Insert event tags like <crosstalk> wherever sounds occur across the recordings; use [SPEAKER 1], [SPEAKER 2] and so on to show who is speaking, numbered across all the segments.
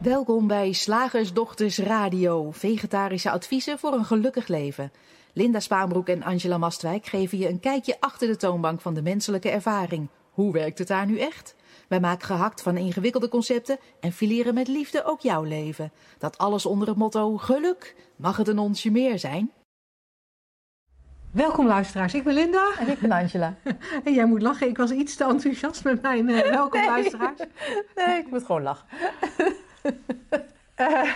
[SPEAKER 1] Welkom bij Slagersdochters Radio, vegetarische adviezen voor een gelukkig leven. Linda Spaanbroek en Angela Mastwijk geven je een kijkje achter de toonbank van de menselijke ervaring. Hoe werkt het daar nu echt? Wij maken gehakt van ingewikkelde concepten en fileren met liefde ook jouw leven. Dat alles onder het motto geluk. Mag het een onsje meer zijn?
[SPEAKER 2] Welkom luisteraars, ik ben Linda.
[SPEAKER 3] En ik ben Angela. <laughs>
[SPEAKER 2] En jij moet lachen, ik was iets te enthousiast met mijn uh, welkom
[SPEAKER 3] nee.
[SPEAKER 2] luisteraars.
[SPEAKER 3] Nee, ik moet gewoon lachen. <laughs>
[SPEAKER 2] Uh,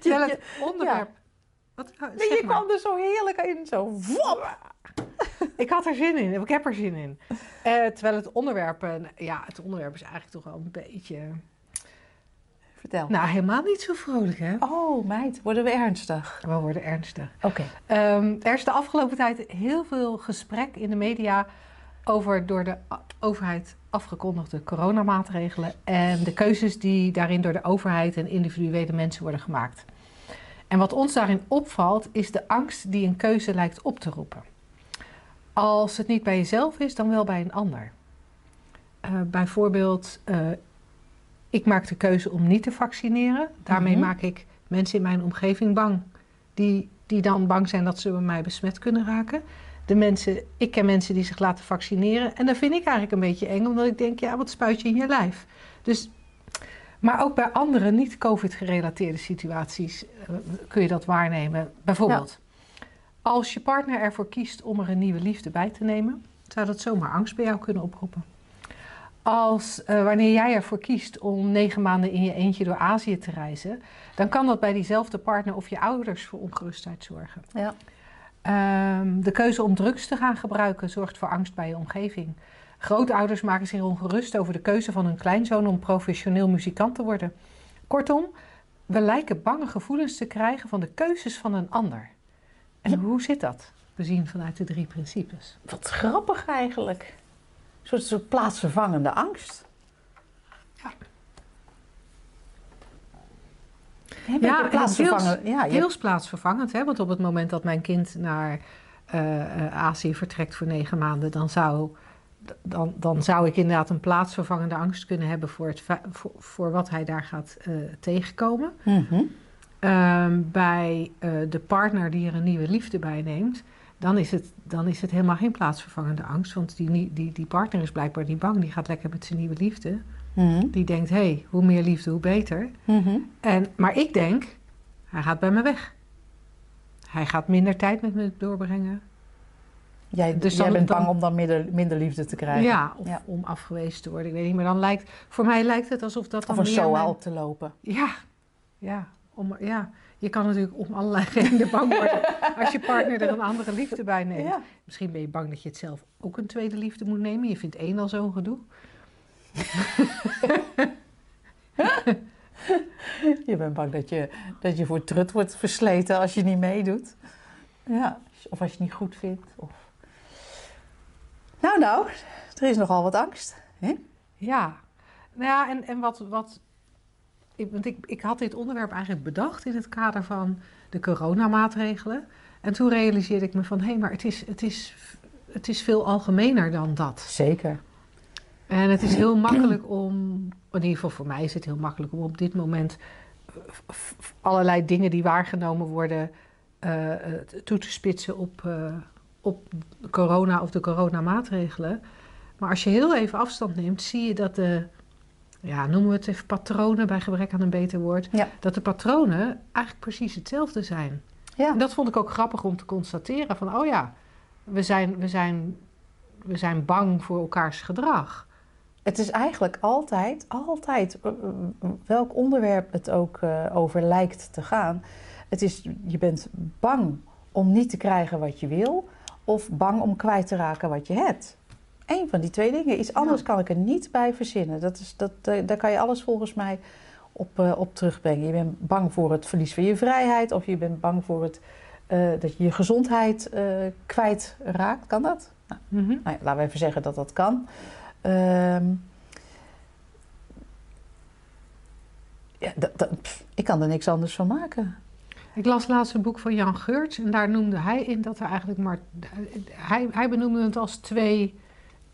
[SPEAKER 2] terwijl het onderwerp...
[SPEAKER 3] Ja.
[SPEAKER 2] Wat,
[SPEAKER 3] nee, je kwam er zo heerlijk in, zo. <laughs>
[SPEAKER 2] Ik had er zin in, ik heb er zin in. Uh, terwijl het onderwerp, uh, ja, het onderwerp is eigenlijk toch wel een beetje...
[SPEAKER 3] Vertel.
[SPEAKER 2] Nou, helemaal niet zo vrolijk, hè?
[SPEAKER 3] Oh, meid, worden we ernstig?
[SPEAKER 2] We worden ernstig.
[SPEAKER 3] Oké. Okay.
[SPEAKER 2] Um, er is de afgelopen tijd heel veel gesprek in de media over door de overheid afgekondigde coronamaatregelen en de keuzes die daarin door de overheid en individuele mensen worden gemaakt. En wat ons daarin opvalt, is de angst die een keuze lijkt op te roepen. Als het niet bij jezelf is, dan wel bij een ander. Uh, bijvoorbeeld, uh, ik maak de keuze om niet te vaccineren. Daarmee mm -hmm. maak ik mensen in mijn omgeving bang. Die, die dan bang zijn dat ze bij mij besmet kunnen raken. De mensen, ik ken mensen die zich laten vaccineren. En dat vind ik eigenlijk een beetje eng, omdat ik denk, ja, wat spuit je in je lijf? Dus, maar ook bij andere niet-COVID-gerelateerde situaties uh, kun je dat waarnemen. Bijvoorbeeld, ja. als je partner ervoor kiest om er een nieuwe liefde bij te nemen, zou dat zomaar angst bij jou kunnen oproepen. Als uh, wanneer jij ervoor kiest om negen maanden in je eentje door Azië te reizen, dan kan dat bij diezelfde partner of je ouders voor ongerustheid zorgen.
[SPEAKER 3] Ja.
[SPEAKER 2] Um, de keuze om drugs te gaan gebruiken zorgt voor angst bij je omgeving. Grootouders maken zich ongerust over de keuze van hun kleinzoon om professioneel muzikant te worden. Kortom, we lijken bange gevoelens te krijgen van de keuzes van een ander. En ja. hoe zit dat? We zien vanuit de drie principes.
[SPEAKER 3] Wat grappig eigenlijk. Een soort, soort plaatsvervangende angst.
[SPEAKER 2] Ja.
[SPEAKER 3] Ja,
[SPEAKER 2] deels, ja, deels plaatsvervangend. Hè? Want op het moment dat mijn kind naar uh, uh, Azië vertrekt voor negen maanden, dan zou, dan, dan zou ik inderdaad een plaatsvervangende angst kunnen hebben voor, het, voor, voor wat hij daar gaat uh, tegenkomen.
[SPEAKER 3] Mm -hmm.
[SPEAKER 2] bij de partner die er een nieuwe liefde bij neemt, dan is het, dan is het helemaal geen plaatsvervangende angst. Want die, die, die partner is blijkbaar niet bang, die gaat lekker met zijn nieuwe liefde.
[SPEAKER 3] -hmm.
[SPEAKER 2] Die denkt, hé, hey, hoe meer liefde, hoe beter.
[SPEAKER 3] -hmm.
[SPEAKER 2] en, maar ik denk, hij gaat bij me weg. Hij gaat minder tijd met me doorbrengen.
[SPEAKER 3] Jij, dus jij bent dan, bang om dan minder, minder liefde te krijgen?
[SPEAKER 2] Ja, of ja. om afgewezen te worden. Ik weet niet, maar dan lijkt... Voor mij lijkt het alsof dat dan
[SPEAKER 3] Of een SOA
[SPEAKER 2] mijn...
[SPEAKER 3] op te lopen.
[SPEAKER 2] Ja, ja, om, ja. Je kan natuurlijk om allerlei <laughs> redenen bang worden als je partner er een andere liefde bij neemt.
[SPEAKER 3] Ja.
[SPEAKER 2] Misschien ben je bang dat je het zelf ook een tweede liefde moet nemen. Je vindt één al zo'n gedoe. <laughs>
[SPEAKER 3] je bent bang dat je, dat je voor trut wordt versleten als je niet meedoet. Ja, of als je het niet goed vindt. Of... Nou, nou, er is nogal wat angst. Hè?
[SPEAKER 2] Ja, nou ja, en, en wat, wat ik, want ik, ik had dit onderwerp eigenlijk bedacht in het kader van de coronamaatregelen. En toen realiseerde ik me van, hé, hey, maar het is, het, is, het is veel algemener dan dat.
[SPEAKER 3] Zeker.
[SPEAKER 2] En het is heel makkelijk om, in ieder geval voor mij is het heel makkelijk om op dit moment allerlei dingen die waargenomen worden uh, toe te spitsen op, uh, op corona of de coronamaatregelen. Maar als je heel even afstand neemt, zie je dat de, ja, noemen we het even patronen bij gebrek aan een beter woord,
[SPEAKER 3] ja.
[SPEAKER 2] dat de patronen eigenlijk precies hetzelfde zijn.
[SPEAKER 3] Ja.
[SPEAKER 2] En dat vond ik ook grappig om te constateren van, oh ja, we zijn, we zijn, we zijn bang voor elkaars gedrag.
[SPEAKER 3] Het is eigenlijk altijd, altijd, welk onderwerp het ook uh, over lijkt te gaan. Het is, je bent bang om niet te krijgen wat je wil, of bang om kwijt te raken wat je hebt. Eén van die twee dingen. Iets anders ja. kan ik er niet bij verzinnen. Dat is, dat, daar kan je alles volgens mij op, uh, op terugbrengen. Je bent bang voor het verlies van je vrijheid, of je bent bang voor het, uh, dat je je gezondheid kwijtraakt. Kan dat? Nou,
[SPEAKER 2] mm -hmm.
[SPEAKER 3] nou ja, laten we even zeggen dat dat kan. Um, ja, dat, dat, pff, ik kan er niks anders van maken.
[SPEAKER 2] Ik las laatst een boek van Jan Geurts en daar noemde hij in dat er eigenlijk maar. Hij, hij benoemde het als twee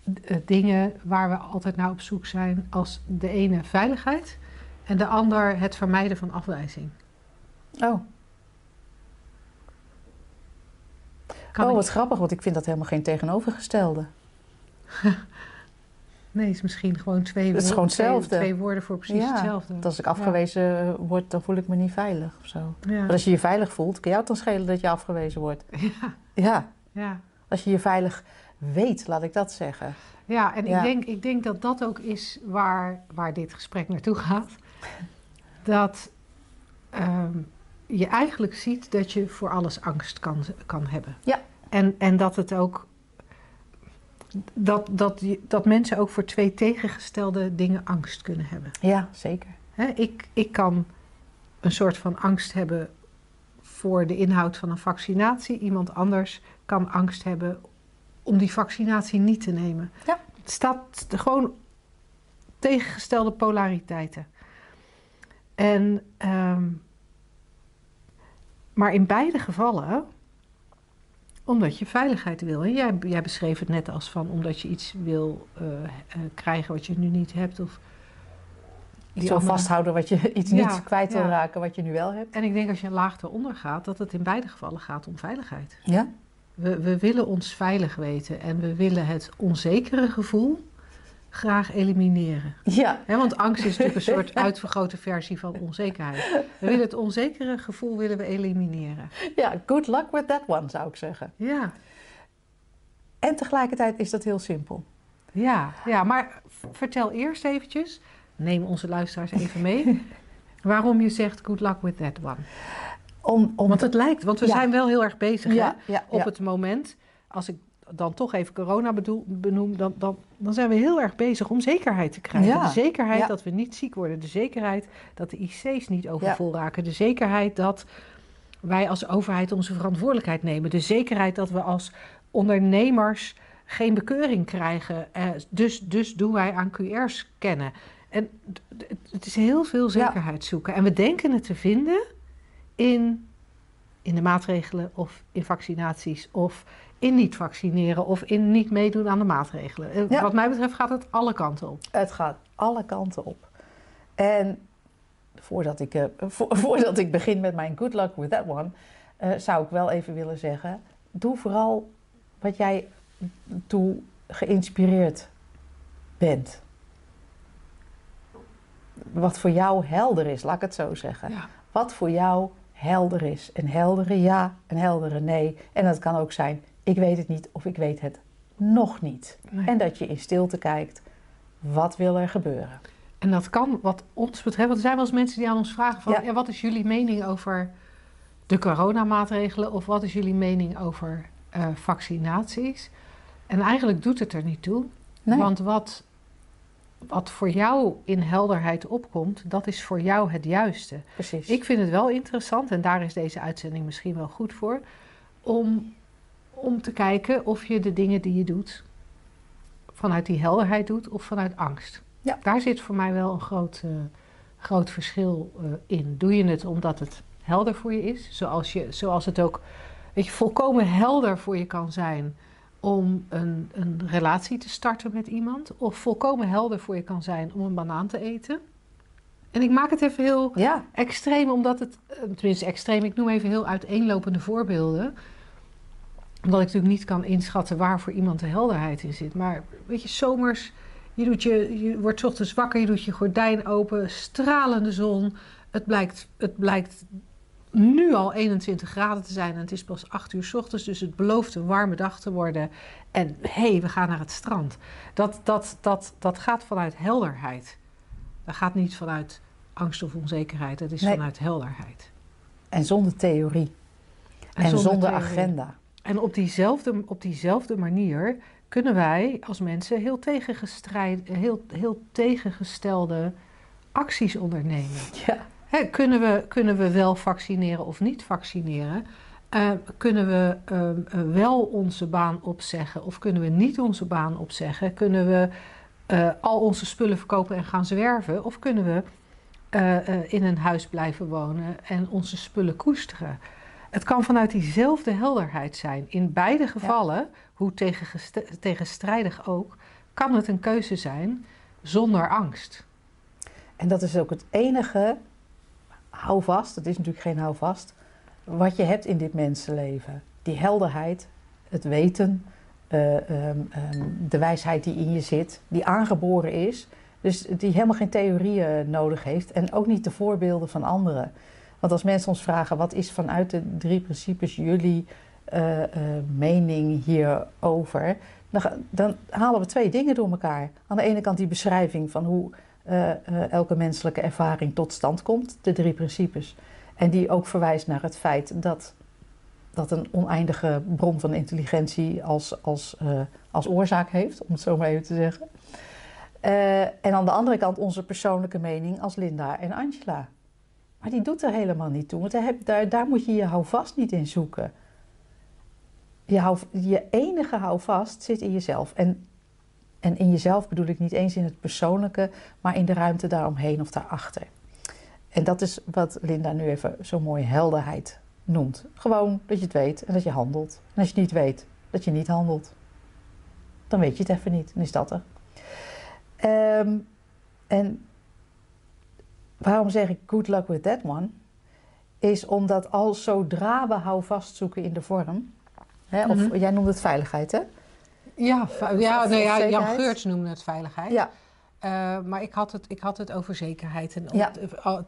[SPEAKER 2] uh, dingen waar we altijd naar op zoek zijn. Als de ene veiligheid En de ander het vermijden van afwijzing.
[SPEAKER 3] Oh.
[SPEAKER 2] Kan
[SPEAKER 3] oh,
[SPEAKER 2] ik-
[SPEAKER 3] wat grappig, want ik vind dat helemaal geen tegenovergestelde. <laughs>
[SPEAKER 2] Nee, het is misschien gewoon twee,
[SPEAKER 3] Het is
[SPEAKER 2] woorden-
[SPEAKER 3] gewoon hetzelfde.
[SPEAKER 2] twee woorden voor precies
[SPEAKER 3] Ja,
[SPEAKER 2] hetzelfde.
[SPEAKER 3] Want als ik afgewezen word, dan voel ik me niet veilig of zo.
[SPEAKER 2] Ja.
[SPEAKER 3] Maar als je je veilig voelt, kan jou het dan schelen dat je afgewezen wordt? <laughs>
[SPEAKER 2] Ja,
[SPEAKER 3] Ja,
[SPEAKER 2] ja.
[SPEAKER 3] als je je veilig weet, laat ik dat zeggen.
[SPEAKER 2] ja, en. Ik, denk, ik denk dat dat ook is waar, waar dit gesprek naartoe gaat. Dat ehm, je eigenlijk ziet dat je voor alles angst kan, kan hebben.
[SPEAKER 3] Ja.
[SPEAKER 2] En, en dat het ook. Dat, dat, dat mensen ook voor twee tegengestelde dingen angst kunnen hebben.
[SPEAKER 3] Ja, zeker.
[SPEAKER 2] Ik, ik kan een soort van angst hebben voor de inhoud van een vaccinatie. Iemand anders kan angst hebben om die vaccinatie niet te nemen.
[SPEAKER 3] Ja.
[SPEAKER 2] Het staat gewoon tegengestelde polariteiten. En, ehm, maar in beide gevallen, omdat je veiligheid wil. En jij, jij beschreef het net als van omdat je iets wil eh, eh, krijgen wat je nu niet hebt. Of
[SPEAKER 3] Iets wil vasthouden wat je <laughs> iets
[SPEAKER 2] Ja,
[SPEAKER 3] niet kwijt wil
[SPEAKER 2] ja.
[SPEAKER 3] raken wat je nu wel hebt.
[SPEAKER 2] En ik denk als je een laag eronder gaat, dat het in beide gevallen gaat om veiligheid.
[SPEAKER 3] Ja,
[SPEAKER 2] We, we willen ons veilig weten en we willen het onzekere gevoel graag elimineren.
[SPEAKER 3] ja.
[SPEAKER 2] Want angst is natuurlijk een soort <laughs> uitvergrote versie van onzekerheid. We willen het onzekere gevoel willen we elimineren.
[SPEAKER 3] ja, good luck with that one zou ik zeggen.
[SPEAKER 2] Ja,
[SPEAKER 3] En tegelijkertijd is dat heel simpel.
[SPEAKER 2] ja, ja. Maar vertel eerst eventjes, neem onze luisteraars even mee, <laughs> waarom je zegt good luck with that one.
[SPEAKER 3] Om, om
[SPEAKER 2] Want het lijkt, want we
[SPEAKER 3] Ja.
[SPEAKER 2] zijn wel heel erg bezig hè?
[SPEAKER 3] ja, ja,
[SPEAKER 2] op het moment, als ik dan toch even corona bedoel, benoem, dan, dan, dan zijn we heel erg bezig om zekerheid te krijgen.
[SPEAKER 3] Ja,
[SPEAKER 2] De zekerheid
[SPEAKER 3] ja.
[SPEAKER 2] dat we niet ziek worden. De zekerheid dat de IC's niet overvol raken. De zekerheid dat wij als overheid onze verantwoordelijkheid nemen. De zekerheid dat we als ondernemers geen bekeuring krijgen. Eh, dus, dus doen wij aan QR scannen. En het is heel veel zekerheid zoeken. En we denken het te vinden in, in de maatregelen of in vaccinaties of in niet vaccineren of in niet meedoen aan de maatregelen. Eh,
[SPEAKER 3] Ja.
[SPEAKER 2] Wat mij betreft gaat het alle kanten op.
[SPEAKER 3] Het gaat alle kanten op. En voordat ik, eh, <laughs> vo- voordat ik begin met mijn good luck with that one, eh, zou ik wel even willen zeggen: doe vooral wat jij toe geïnspireerd bent. Wat voor jou helder is, laat ik het zo zeggen.
[SPEAKER 2] Ja.
[SPEAKER 3] Wat voor jou helder is. Een heldere ja, een heldere nee. En dat kan ook zijn: ik weet het niet of ik weet het nog niet.
[SPEAKER 2] Nee.
[SPEAKER 3] En dat je in stilte kijkt: wat wil er gebeuren?
[SPEAKER 2] En dat kan wat ons betreft, want er zijn wel eens mensen die aan ons vragen van,
[SPEAKER 3] Ja.
[SPEAKER 2] ja. wat is jullie mening over de coronamaatregelen of wat is jullie mening over eh, vaccinaties? En eigenlijk doet het er niet toe,
[SPEAKER 3] Nee.
[SPEAKER 2] want wat, wat voor jou in helderheid opkomt, dat is voor jou het juiste.
[SPEAKER 3] Precies.
[SPEAKER 2] Ik vind het wel interessant, en daar is deze uitzending misschien wel goed voor, om, om te kijken of je de dingen die je doet vanuit die helderheid doet of vanuit angst.
[SPEAKER 3] Ja.
[SPEAKER 2] Daar zit voor mij wel een groot, eh, groot verschil eh, in. Doe je het omdat het helder voor je is, zoals, je, zoals het ook weet je, volkomen helder voor je kan zijn om een, een relatie te starten met iemand, of volkomen helder voor je kan zijn om een banaan te eten. En ik maak het even heel
[SPEAKER 3] ja,
[SPEAKER 2] extreem, omdat het, eh, tenminste extreem, ik noem even heel uiteenlopende voorbeelden. Omdat ik natuurlijk niet kan inschatten waar voor iemand de helderheid in zit. Maar weet je, zomers, je, doet je, je wordt 's ochtends wakker, je doet je gordijn open, stralende zon. Het blijkt, het blijkt nu al 21 graden te zijn en het is pas 8 uur 's ochtends, dus het belooft een warme dag te worden. En hé, hey, we gaan naar het strand. Dat, dat, dat, dat gaat vanuit helderheid. Dat gaat niet vanuit angst of onzekerheid, dat is
[SPEAKER 3] Nee.
[SPEAKER 2] vanuit helderheid.
[SPEAKER 3] en zonder theorie. En, zonder,
[SPEAKER 2] theorie.
[SPEAKER 3] agenda.
[SPEAKER 2] En op diezelfde, op diezelfde manier kunnen wij als mensen heel, tegengestrijd, heel, heel tegengestelde acties ondernemen.
[SPEAKER 3] Ja.
[SPEAKER 2] Kunnen, we, kunnen we wel vaccineren of niet vaccineren? Eh, kunnen we ehm, eh, wel onze baan opzeggen of kunnen we niet onze baan opzeggen? Kunnen we eh, al onze spullen verkopen en gaan zwerven? Of kunnen we eh, eh, in een huis blijven wonen en onze spullen koesteren? Het kan vanuit diezelfde helderheid zijn. In beide gevallen, hoe tegenstrijdig ook, kan het een keuze zijn zonder angst.
[SPEAKER 3] En dat is ook het enige, hou vast, het is natuurlijk geen hou vast, wat je hebt in dit mensenleven. Die helderheid, het weten, uh, um, um, de wijsheid die in je zit, die aangeboren is. Dus die helemaal geen theorieën nodig heeft en ook niet de voorbeelden van anderen. Want als mensen ons vragen wat is vanuit de drie principes jullie uh, uh, mening hierover, dan, dan, halen we twee dingen door elkaar. Aan de ene kant die beschrijving van hoe uh, elke menselijke ervaring tot stand komt, de drie principes. En die ook verwijst naar het feit dat, dat een oneindige bron van intelligentie als, als, als oorzaak heeft, om het zo maar even te zeggen. en aan de andere kant onze persoonlijke mening als Linda en Angela. Maar die doet er helemaal niet toe, want daar, daar, daar moet je je houvast niet in zoeken. Je, hou, je enige houvast zit in jezelf. En, en in jezelf bedoel ik niet eens in het persoonlijke, maar in de ruimte daaromheen of daarachter. En dat is wat Linda nu even zo mooi helderheid noemt. Gewoon dat je het weet en dat je handelt. En als je het niet weet, dat je niet handelt. Dan weet je het even niet, dan is dat er. Um, en waarom zeg ik good luck with that one? Is omdat al zodra we houvast zoeken in de vorm, hè, of
[SPEAKER 2] Mhm.
[SPEAKER 3] jij noemde het veiligheid, hè?
[SPEAKER 2] Ja, ve- ja, nou ja Jan? Geurts noemde het veiligheid.
[SPEAKER 3] Ja,
[SPEAKER 2] Eh, maar ik had, het, ik had het over zekerheid. En
[SPEAKER 3] Ja.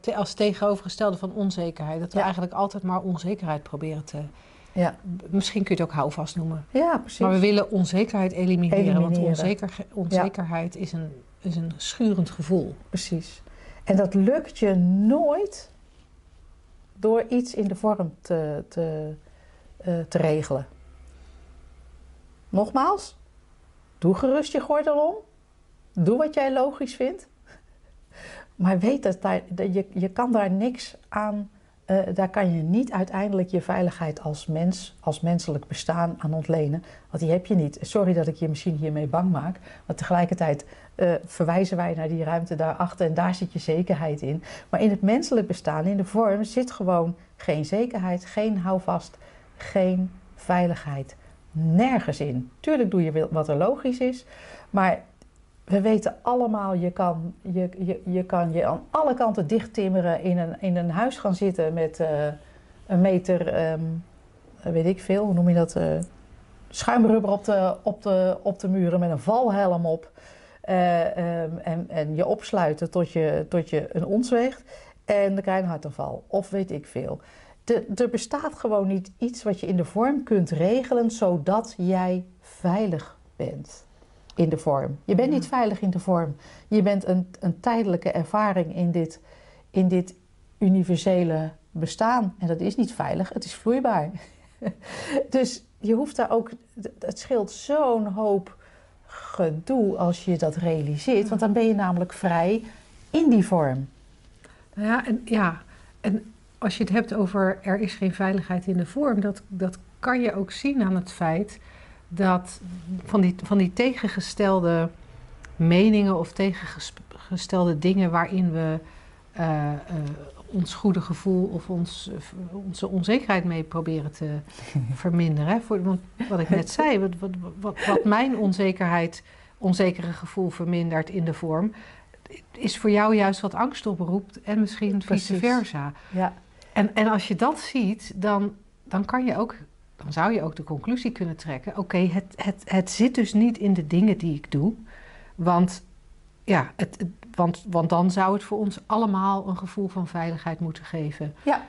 [SPEAKER 2] te- als tegenovergestelde van onzekerheid. Dat we
[SPEAKER 3] Ja.
[SPEAKER 2] eigenlijk altijd maar onzekerheid proberen te...
[SPEAKER 3] ja.
[SPEAKER 2] Misschien kun je het ook houvast noemen.
[SPEAKER 3] ja precies.
[SPEAKER 2] Maar we willen onzekerheid elimineren. Want onzeker, onzekerheid is, een, is een schurend gevoel.
[SPEAKER 3] Precies. En dat lukt je nooit door iets in de vorm te, te, eh, te regelen. Nogmaals, doe gerust je gordel om. Doe wat jij logisch vindt. <laughs> Maar weet dat, dat je, je kan daar niks aan, eh, daar kan je niet uiteindelijk je veiligheid als mens, als menselijk bestaan aan ontlenen. Want die heb je niet. Sorry dat ik je misschien hiermee bang maak. Maar tegelijkertijd eh, verwijzen wij naar die ruimte daarachter en daar zit je zekerheid in. Maar in het menselijk bestaan, in de vorm, zit gewoon geen zekerheid, geen houvast, geen veiligheid. Nergens in. Tuurlijk doe je wat er logisch is, maar we weten allemaal, je kan je, je, je, kan je aan alle kanten dichttimmeren, in een, in een huis gaan zitten met eh, een meter, ehm, weet ik veel, hoe noem je dat, eh, schuimrubber op de, op, de, op de muren met een valhelm op. Eh, ehm, en, en je opsluiten tot je, tot je een ons weegt. En dan krijg je een hartaanval. Of weet ik veel. De, er bestaat gewoon niet iets wat je in de vorm kunt regelen zodat jij veilig bent in de vorm. Je bent niet veilig in de vorm. Je bent een, een tijdelijke ervaring in dit, in dit universele bestaan. En dat is niet veilig, het is vloeibaar. <laughs> dus je hoeft daar ook. Het scheelt zo'n hoop gedoe als je dat realiseert. Want dan ben je namelijk vrij in die vorm.
[SPEAKER 2] Nou ja, en, ja, en als je het hebt over er is geen veiligheid in de vorm, dat, dat kan je ook zien aan het feit dat van die, van die tegengestelde meningen of tegengestelde dingen waarin we eh, eh, ons goede gevoel of ons, onze onzekerheid mee proberen te <laughs> verminderen. Hè? Voor, want wat ik net zei, wat, wat, wat, wat mijn onzekerheid, onzekere gevoel vermindert in de vorm, is voor jou juist wat angst oproept en misschien vice versa.
[SPEAKER 3] Ja,
[SPEAKER 2] En, en als je dat ziet, dan, dan kan je ook, dan zou je ook de conclusie kunnen trekken: oké, het, het, het zit dus niet in de dingen die ik doe. Want, ja, het, het- want, want dan zou het voor ons allemaal een gevoel van veiligheid moeten geven.
[SPEAKER 3] Ja.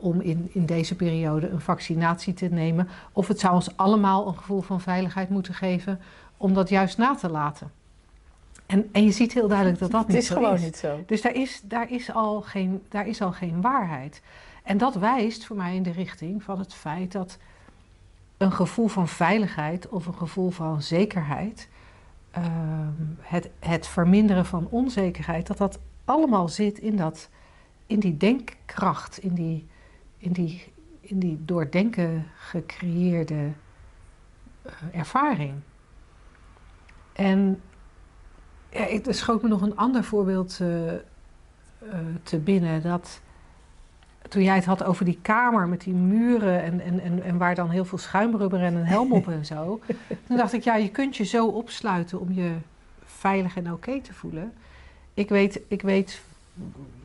[SPEAKER 2] om in, in deze periode een vaccinatie te nemen. Of het zou ons allemaal een gevoel van veiligheid moeten geven om dat juist na te laten. En, en je ziet heel duidelijk dat dat
[SPEAKER 3] het
[SPEAKER 2] niet
[SPEAKER 3] is
[SPEAKER 2] zo
[SPEAKER 3] gewoon
[SPEAKER 2] is.
[SPEAKER 3] niet zo.
[SPEAKER 2] Dus daar is, daar, is al geen, daar is al geen waarheid. En dat wijst voor mij in de richting van het feit dat een gevoel van veiligheid of een gevoel van zekerheid, ehm, het, het verminderen van onzekerheid, dat dat allemaal zit in, dat, in die denkkracht, in die, in die, in die door denken gecreëerde eh, ervaring. En ja, ik, er schoot me nog een ander voorbeeld eh, eh, te binnen. Dat toen jij het had over die kamer met die muren en, en, en, en waar dan heel veel schuimrubber en een helm op en zo. <laughs> Toen dacht ik, ja, je kunt je zo opsluiten om je veilig en oké te voelen. Ik weet, ik weet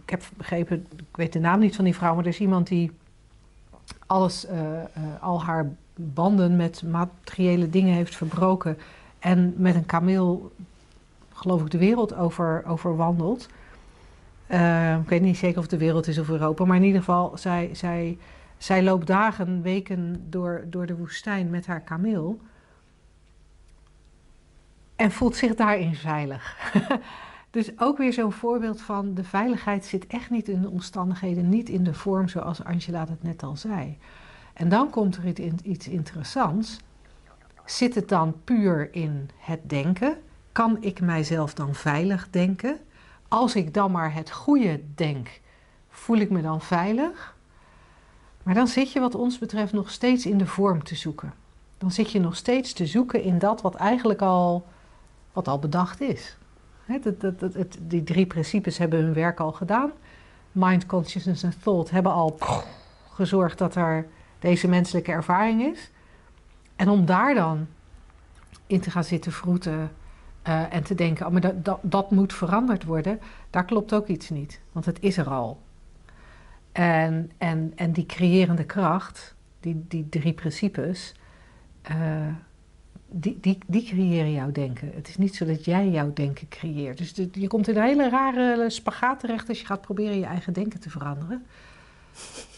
[SPEAKER 2] ik heb begrepen, ik weet de naam niet van die vrouw, maar er is iemand die alles, eh, eh, al haar banden met materiële dingen heeft verbroken en met een kameel, geloof ik, de wereld over, over wandelt. Eh, ik weet niet zeker of het de wereld is of Europa, maar in ieder geval, zij, zij, zij loopt dagen, weken door, door de woestijn met haar kameel. En voelt zich daarin veilig. <laughs> dus ook weer zo'n voorbeeld van de veiligheid zit echt niet in de omstandigheden, niet in de vorm zoals Angela het net al zei. En dan komt er iets interessants. Zit het dan puur in het denken? Kan ik mijzelf dan veilig denken? Als ik dan maar het goede denk, voel ik me dan veilig? Maar dan zit je wat ons betreft nog steeds in de vorm te zoeken. Dan zit je nog steeds te zoeken in dat wat eigenlijk al, wat al bedacht is. die drie principes hebben hun werk al gedaan. Mind, consciousness en thought hebben al gezorgd dat er deze menselijke ervaring is. En om daar dan in te gaan zitten vroeten uh, en te denken, oh, maar dat, dat, dat, moet veranderd worden, daar klopt ook iets niet, want het is er al. En, en, en die creërende kracht, die, die drie principes, uh, die, die, die creëren jouw denken. Het is niet zo dat jij jouw denken creëert. Dus je komt in een hele rare spagaat terecht als je gaat proberen je eigen denken te veranderen.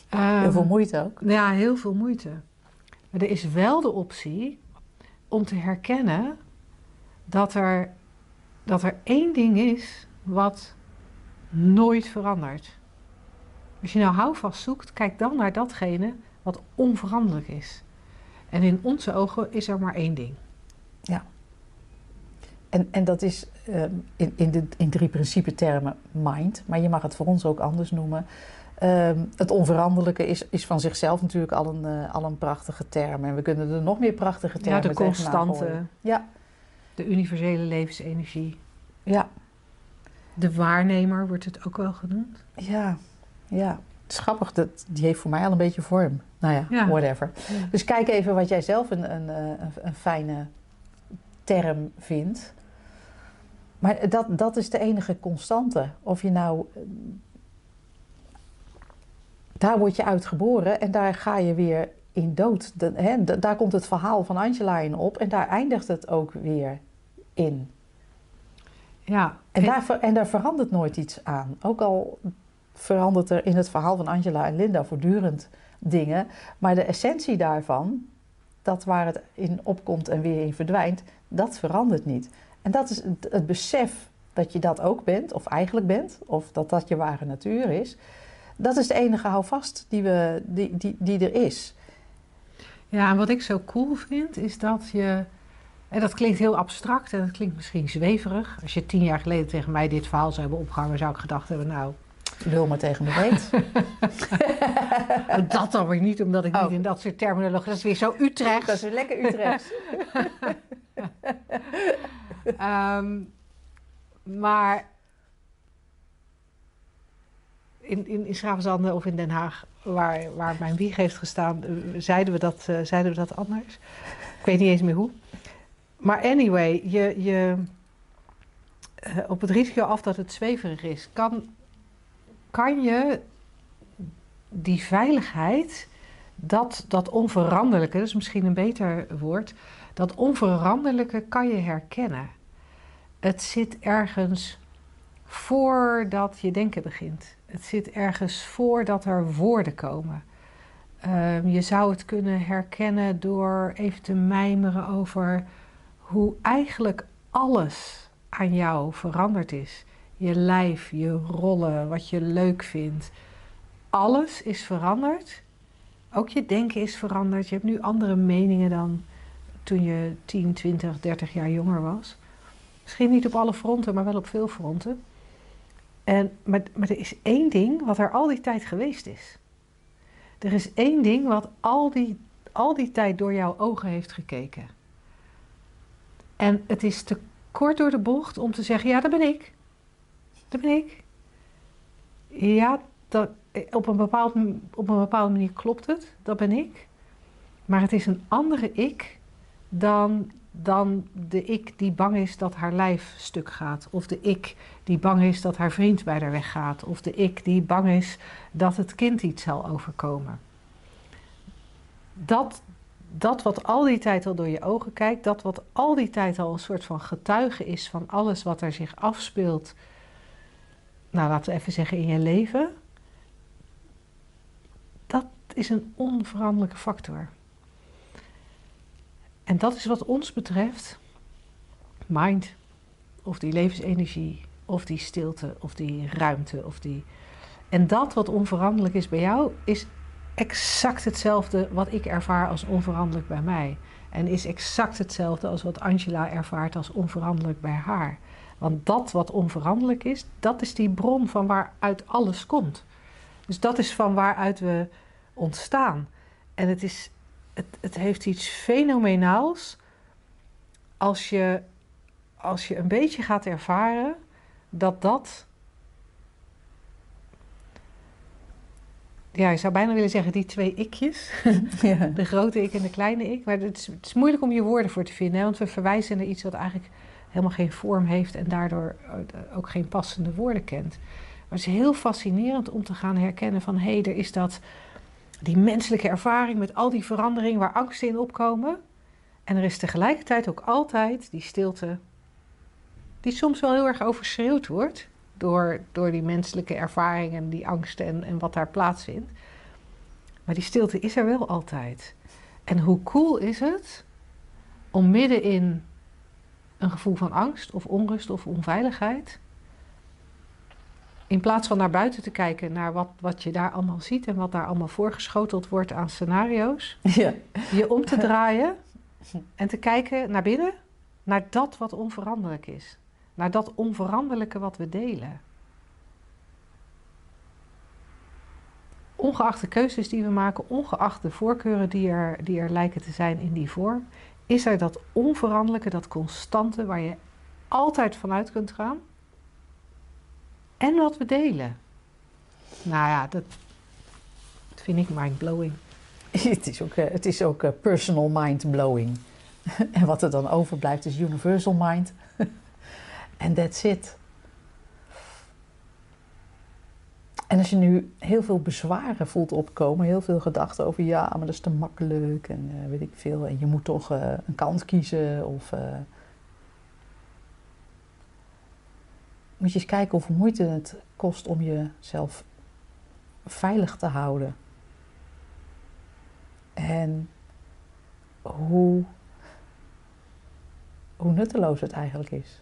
[SPEAKER 3] Heel veel ehm, moeite ook.
[SPEAKER 2] Ja, heel veel moeite. Maar er is wel de optie om te herkennen dat er, dat er één ding is wat nooit verandert. Als je nou houvast zoekt, kijk dan naar datgene wat onveranderlijk is. En in onze ogen is er maar één ding.
[SPEAKER 3] Ja. En, en dat is ehm, in, in, de, in drie principe termen mind, maar je mag het voor ons ook anders noemen. Ehm, het onveranderlijke is, is van zichzelf natuurlijk al een, uh, al een prachtige term. En we kunnen er nog meer prachtige termen
[SPEAKER 2] Ja, de constante.
[SPEAKER 3] Ja.
[SPEAKER 2] De universele levensenergie.
[SPEAKER 3] Ja.
[SPEAKER 2] De waarnemer wordt het ook wel genoemd.
[SPEAKER 3] Ja, ja. Het is grappig, dat, die heeft voor mij al een beetje vorm. Nou ja, whatever. Dus kijk even wat jij zelf een, een, eh, een, een fijne term vindt. Maar dat, dat is de enige constante. Of je nou daar word je uit geboren en daar ga je weer in dood. hè, daar komt het verhaal van Angela in op en daar eindigt het ook weer in.
[SPEAKER 2] Ja.
[SPEAKER 3] En, daar, en daar verandert nooit iets aan. Ook al verandert er in het verhaal van Angela en Linda voortdurend dingen. Maar de essentie daarvan, dat waar het in opkomt en weer in verdwijnt, dat verandert niet. En dat is het, het besef dat je dat ook bent, of eigenlijk bent, of dat dat je ware natuur is. Dat is de enige houvast die, we, die, die, die er is.
[SPEAKER 2] Ja, en wat ik zo cool vind, is dat je. En dat klinkt heel abstract en dat klinkt misschien zweverig. Als je tien jaar geleden tegen mij dit verhaal zou hebben opgehangen, zou ik gedacht hebben: Nou.
[SPEAKER 3] Lul maar tegen me weet. <laughs>
[SPEAKER 2] dat dan weer niet, omdat ik niet oh. in dat soort terminologie. Dat is weer zo Utrecht.
[SPEAKER 3] Dat is weer lekker Utrecht.
[SPEAKER 2] um, <laughs> maar in, in, in of in Den Haag, waar, waar mijn wieg heeft gestaan, eh, zeiden we, dat, uh, zeiden we dat anders. Ik weet niet eens meer hoe. Maar anyway, je, je, uh, op het risico af dat het zweverig is, kan, kan je die veiligheid, dat, dat onveranderlijke, dat is misschien een beter woord, dat onveranderlijke kan je herkennen. Het zit ergens voordat je denken begint. Het zit ergens voordat er woorden komen. Ehm, je zou het kunnen herkennen door even te mijmeren over hoe eigenlijk alles aan jou veranderd is. Je lijf, je rollen, wat je leuk vindt. Alles is veranderd. Ook je denken is veranderd. Je hebt nu andere meningen dan toen je 10, 20, 30 jaar jonger was. Misschien niet op alle fronten, maar wel op veel fronten. En, maar, maar er is één ding wat er al die tijd geweest is. Er is één ding wat al die, al die tijd door jouw ogen heeft gekeken. En het is te kort door de bocht om te zeggen: ja, dat ben ik. Dat ben ik. Ja, dat, op, een bepaald, op een bepaalde manier klopt het. Dat ben ik. Maar het is een andere ik dan dan de ik die bang is dat haar lijf stuk gaat. Of de ik die bang is dat haar vriend bij haar weggaat. Of de ik die bang is dat het kind iets zal overkomen. Dat, dat wat al die tijd al door je ogen kijkt, dat wat al die tijd al een soort van getuige is van alles wat er zich afspeelt. Nou, laten we even zeggen in je leven. Dat is een onveranderlijke factor. En dat is wat ons betreft mind, of die levensenergie, of die stilte, of die ruimte, of die. En dat wat onveranderlijk is bij jou, is exact hetzelfde wat ik ervaar als onveranderlijk bij mij. En is exact hetzelfde als wat Angela ervaart als onveranderlijk bij haar. Want dat wat onveranderlijk is, dat is die bron van waaruit alles komt. Dus dat is van waaruit we ontstaan. En het is het, het heeft iets fenomenaals als je, als je een beetje gaat ervaren dat dat. Ja, je zou bijna willen zeggen die twee ikjes. <laughs> Ja. De grote ik en de kleine ik. Maar het is, het is, moeilijk om je woorden voor te vinden. want we verwijzen naar iets wat eigenlijk helemaal geen vorm heeft en daardoor eh, ook geen passende woorden kent. Maar het is heel fascinerend om te gaan herkennen van hé, hey, er is dat die menselijke ervaring met al die veranderingen waar angsten in opkomen. En er is tegelijkertijd ook altijd die stilte, die soms wel heel erg overschreeuwd wordt door, door die menselijke ervaring en die angsten en, en wat daar plaatsvindt. Maar die stilte is er wel altijd. En hoe cool is het om midden in een gevoel van angst of onrust of onveiligheid in plaats van naar buiten te kijken naar wat, wat je daar allemaal ziet en wat daar allemaal voorgeschoteld wordt aan scenario's, <laughs> ja. je om te draaien en te kijken naar binnen, naar dat wat onveranderlijk is. Naar dat onveranderlijke wat we delen. Ongeacht de keuzes die we maken, ongeacht de voorkeuren die er, die er lijken te zijn in die vorm, is er dat onveranderlijke, dat constante waar je altijd vanuit kunt gaan en wat we delen. Nou ja, dat, vind ik mind-blowing. <laughs>
[SPEAKER 3] Het is ook, eh, het is ook eh, personal mind-blowing. <laughs> en wat er dan overblijft is universal mind. En that's it. En als je nu heel veel bezwaren voelt opkomen, heel veel gedachten over ja, maar dat is te makkelijk en uh, weet ik veel. En je moet toch een kant kiezen of moet je eens kijken hoeveel moeite het kost om jezelf veilig te houden. En hoe, hoe nutteloos het eigenlijk is.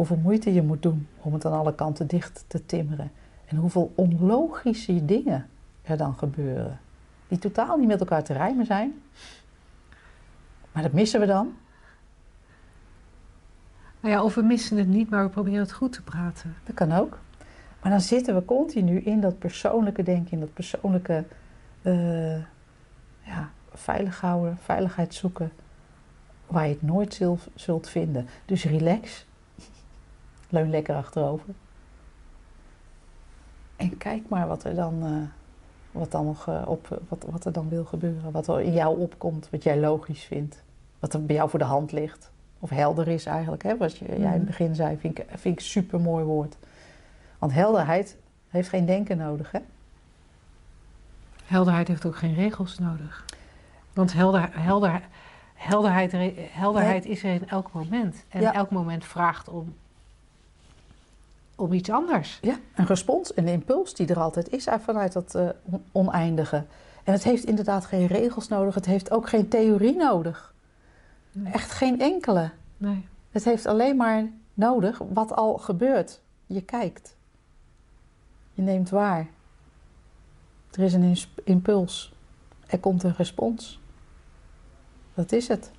[SPEAKER 3] Hoeveel moeite je moet doen om het aan alle kanten dicht te timmeren. En hoeveel onlogische dingen er dan gebeuren. Die totaal niet met elkaar te rijmen zijn. Maar dat missen we dan.
[SPEAKER 2] Nou ja, of we missen het niet, maar we proberen het goed te praten.
[SPEAKER 3] Dat kan ook. Maar dan zitten we continu in dat persoonlijke denken, in dat persoonlijke uh, ja, veilig houden, veiligheid zoeken, waar je het nooit zult, zult vinden. Dus relax, leun lekker achterover. En kijk maar wat er dan, uh, wat dan nog uh, op, wat, wat er dan wil gebeuren, wat er in jou opkomt, wat jij logisch vindt wat er bij jou voor de hand ligt. Of helder is eigenlijk, hè, wat je, jij in het mhm. begin zei, vind ik, vind ik een super mooi woord. Want helderheid heeft geen denken nodig, hè?
[SPEAKER 2] Helderheid heeft ook geen regels nodig. Want helder, helder, helderheid, helderheid is er in elk moment. En elk moment vraagt om, om iets anders.
[SPEAKER 3] Ja, een respons, een impuls die er altijd is vanuit dat uh, oneindige. En het heeft inderdaad geen regels nodig. Het heeft ook geen theorie nodig. Echt geen enkele. Nee. Het heeft alleen maar nodig wat al gebeurt. Je kijkt. Je neemt waar. Er is een impuls. Er komt een respons. Dat is het.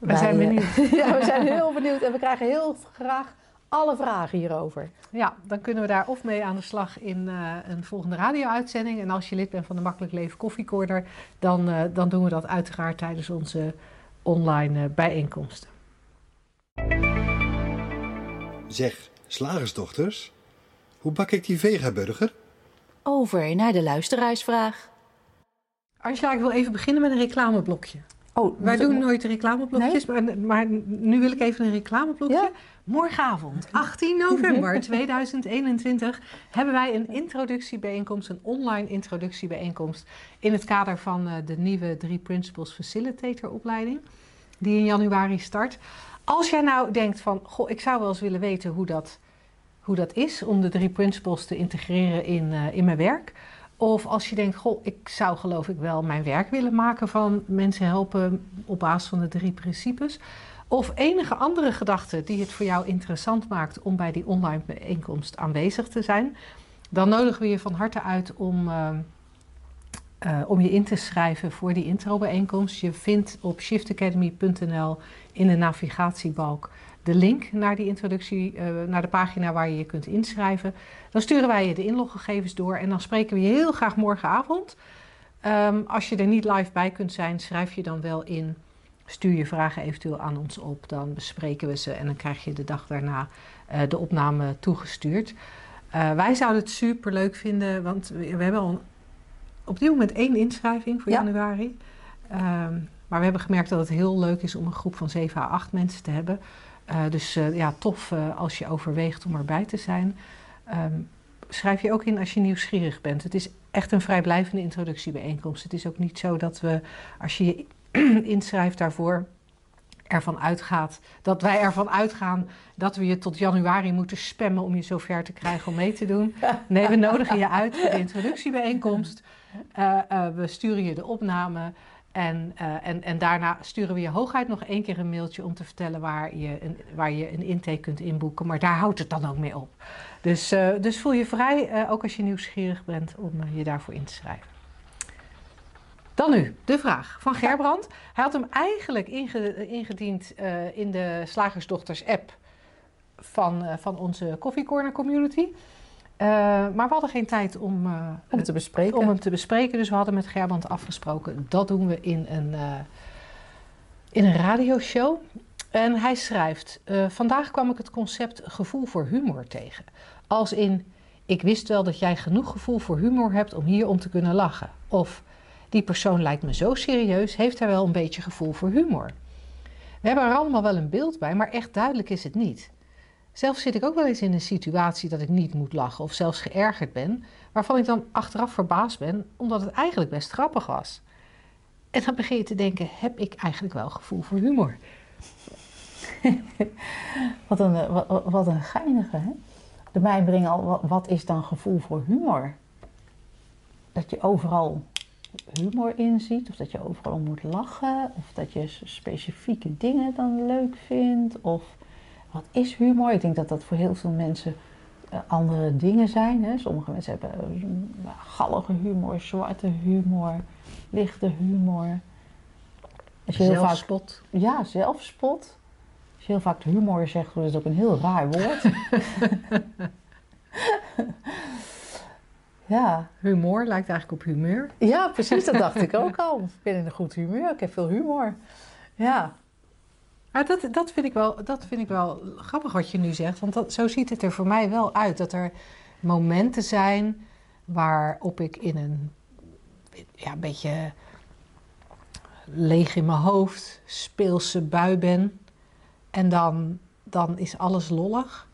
[SPEAKER 2] We zijn benieuwd. <laughs>
[SPEAKER 3] ja, we zijn <laughs> heel benieuwd en we krijgen heel graag alle vragen hierover.
[SPEAKER 2] Ja, dan kunnen we daar of mee aan de slag in uh, een volgende radio-uitzending. En als je lid bent van de Makkelijk Leven Koffiecorner, dan, uh, dan doen we dat uiteraard tijdens onze online uh, bijeenkomsten.
[SPEAKER 4] Zeg, Slagersdochters? Hoe bak ik die vegaburger?
[SPEAKER 1] Over naar de luisteraarsvraag.
[SPEAKER 2] Angela, ik wil even beginnen met een reclameblokje.
[SPEAKER 3] Oh,
[SPEAKER 2] Wij doen nooit reclameblokjes, maar, maar nu wil ik even een reclameblokje.
[SPEAKER 3] Ja.
[SPEAKER 2] Morgenavond, 18 november <laughs> 2021, hebben wij een introductiebijeenkomst, een online introductiebijeenkomst in het kader van eh, de nieuwe Drie Principles Facilitator opleiding, die in januari start. Als jij nou denkt van, goh, ik zou wel eens willen weten hoe dat, hoe dat is om de drie principles te integreren in, eh, in mijn werk. Of als je denkt, goh, ik zou geloof ik wel mijn werk willen maken van mensen helpen op basis van de drie principes. Of enige andere gedachte die het voor jou interessant maakt om bij die online bijeenkomst aanwezig te zijn. Dan nodigen we je van harte uit om, eh, eh, om je in te schrijven voor die intro-bijeenkomst. Je vindt op shiftacademy.nl in de navigatiebalk de link naar die introductie, eh, naar de pagina waar je je kunt inschrijven. Dan sturen wij je de inloggegevens door en dan spreken we je heel graag morgenavond. Ehm, als je er niet live bij kunt zijn, schrijf je dan wel in. Stuur je vragen eventueel aan ons op, dan bespreken we ze en dan krijg je de dag daarna eh, de opname toegestuurd. Eh, wij zouden het super leuk vinden, want we, we hebben al een- op dit moment één inschrijving voor
[SPEAKER 3] Ja.
[SPEAKER 2] januari. Ehm, maar we hebben gemerkt dat het heel leuk is om een groep van 7 à 8 mensen te hebben. Eh, dus eh, ja, tof eh, als je overweegt om erbij te zijn. Ehm, schrijf je ook in als je nieuwsgierig bent. Het is echt een vrijblijvende introductiebijeenkomst. Het is ook niet zo dat we, als je je <clears throat> inschrijft daarvoor, ervan uitgaat, dat wij ervan uitgaan dat we je tot januari moeten spammen om je zover te krijgen om mee te doen. Nee, we nodigen je uit voor de introductiebijeenkomst. <laughs> We sturen je de opname. En, eh, en, en daarna sturen we je hooguit nog één keer een mailtje om te vertellen waar je een, waar je een intake kunt inboeken. Maar daar houdt het dan ook mee op. Dus, eh, dus voel je vrij, eh, ook als je nieuwsgierig bent, om je daarvoor in te schrijven. Dan nu, de vraag van Gerbrand. Hij had hem eigenlijk inge- ingediend in de Slagersdochters app van, van onze Coffee Corner community. Eh, maar we hadden geen tijd om, eh,
[SPEAKER 3] Om te bespreken.
[SPEAKER 2] om hem te bespreken. Dus we hadden met Gerbrand afgesproken. Dat doen we in een, eh, in een radioshow. En hij schrijft: Vandaag kwam ik het concept gevoel voor humor tegen. Als in: Ik wist wel dat jij genoeg gevoel voor humor hebt om hier om te kunnen lachen. Of die persoon lijkt me zo serieus, heeft hij wel een beetje gevoel voor humor. We hebben er allemaal wel een beeld bij, maar echt duidelijk is het niet. Zelf zit ik ook wel eens in een situatie dat ik niet moet lachen of zelfs geërgerd ben, waarvan ik dan achteraf verbaasd ben, omdat het eigenlijk best grappig was. En dan begin je te denken: heb ik eigenlijk wel gevoel voor humor? <laughs>
[SPEAKER 3] Wat een, eh, wat, wat een geinige, hè? De mijmering al, wat, is dan gevoel voor humor? Dat je overal humor in ziet, of dat je overal moet lachen, of dat je specifieke dingen dan leuk vindt, of wat is humor? Ik denk dat dat voor heel veel mensen eh, andere dingen zijn. Hè? Sommige mensen hebben eh, gallige humor, zwarte humor, lichte humor. Als je heel vaak
[SPEAKER 2] Zelfspot.
[SPEAKER 3] ja, zelfspot. Als je heel vaak humor zegt, wordt het ook een heel raar woord. <laughs> ja.
[SPEAKER 2] Humor lijkt eigenlijk op humeur.
[SPEAKER 3] ja, precies. Dat dacht ik ook al. Ik ben in een goed humeur. Ik heb veel humor. Ja.
[SPEAKER 2] Maar dat, dat, vind ik wel, dat vind ik wel grappig wat je nu zegt. Want dat, zo ziet het er voor mij wel uit. Dat er momenten zijn waarop ik in een ja, een beetje leeg in mijn hoofd, speelse bui ben. En dan, dan is alles lollig.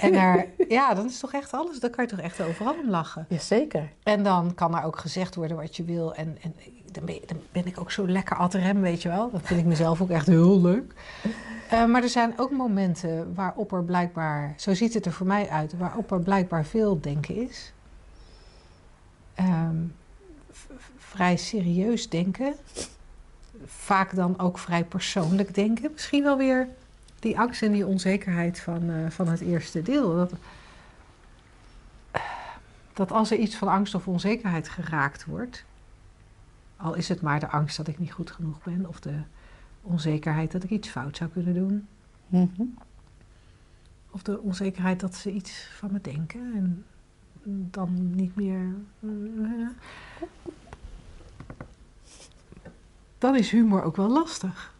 [SPEAKER 2] En er, <laughs> ja, dan is toch echt alles, dan kan je toch echt overal om lachen.
[SPEAKER 3] Jazeker.
[SPEAKER 2] En dan kan er ook gezegd worden wat je wil. En, en dan, ben, je- dan ben ik ook zo lekker ad rem, weet je wel. Dat vind ik mezelf ook echt heel leuk. <laughs> Eh, maar er zijn ook momenten waarop er blijkbaar, zo ziet het er voor mij uit, waarop er blijkbaar veel denken is. Ehm, vrij serieus denken. Vaak dan ook vrij persoonlijk denken. Misschien wel weer die angst en die onzekerheid van, eh, van het eerste deel. Dat, dat als er iets van angst of onzekerheid geraakt wordt, al is het maar de angst dat ik niet goed genoeg ben of de onzekerheid dat ik iets fout zou kunnen doen,
[SPEAKER 3] Mhm.
[SPEAKER 2] of de onzekerheid dat ze iets van me denken en dan niet meer. Dan is humor ook wel lastig.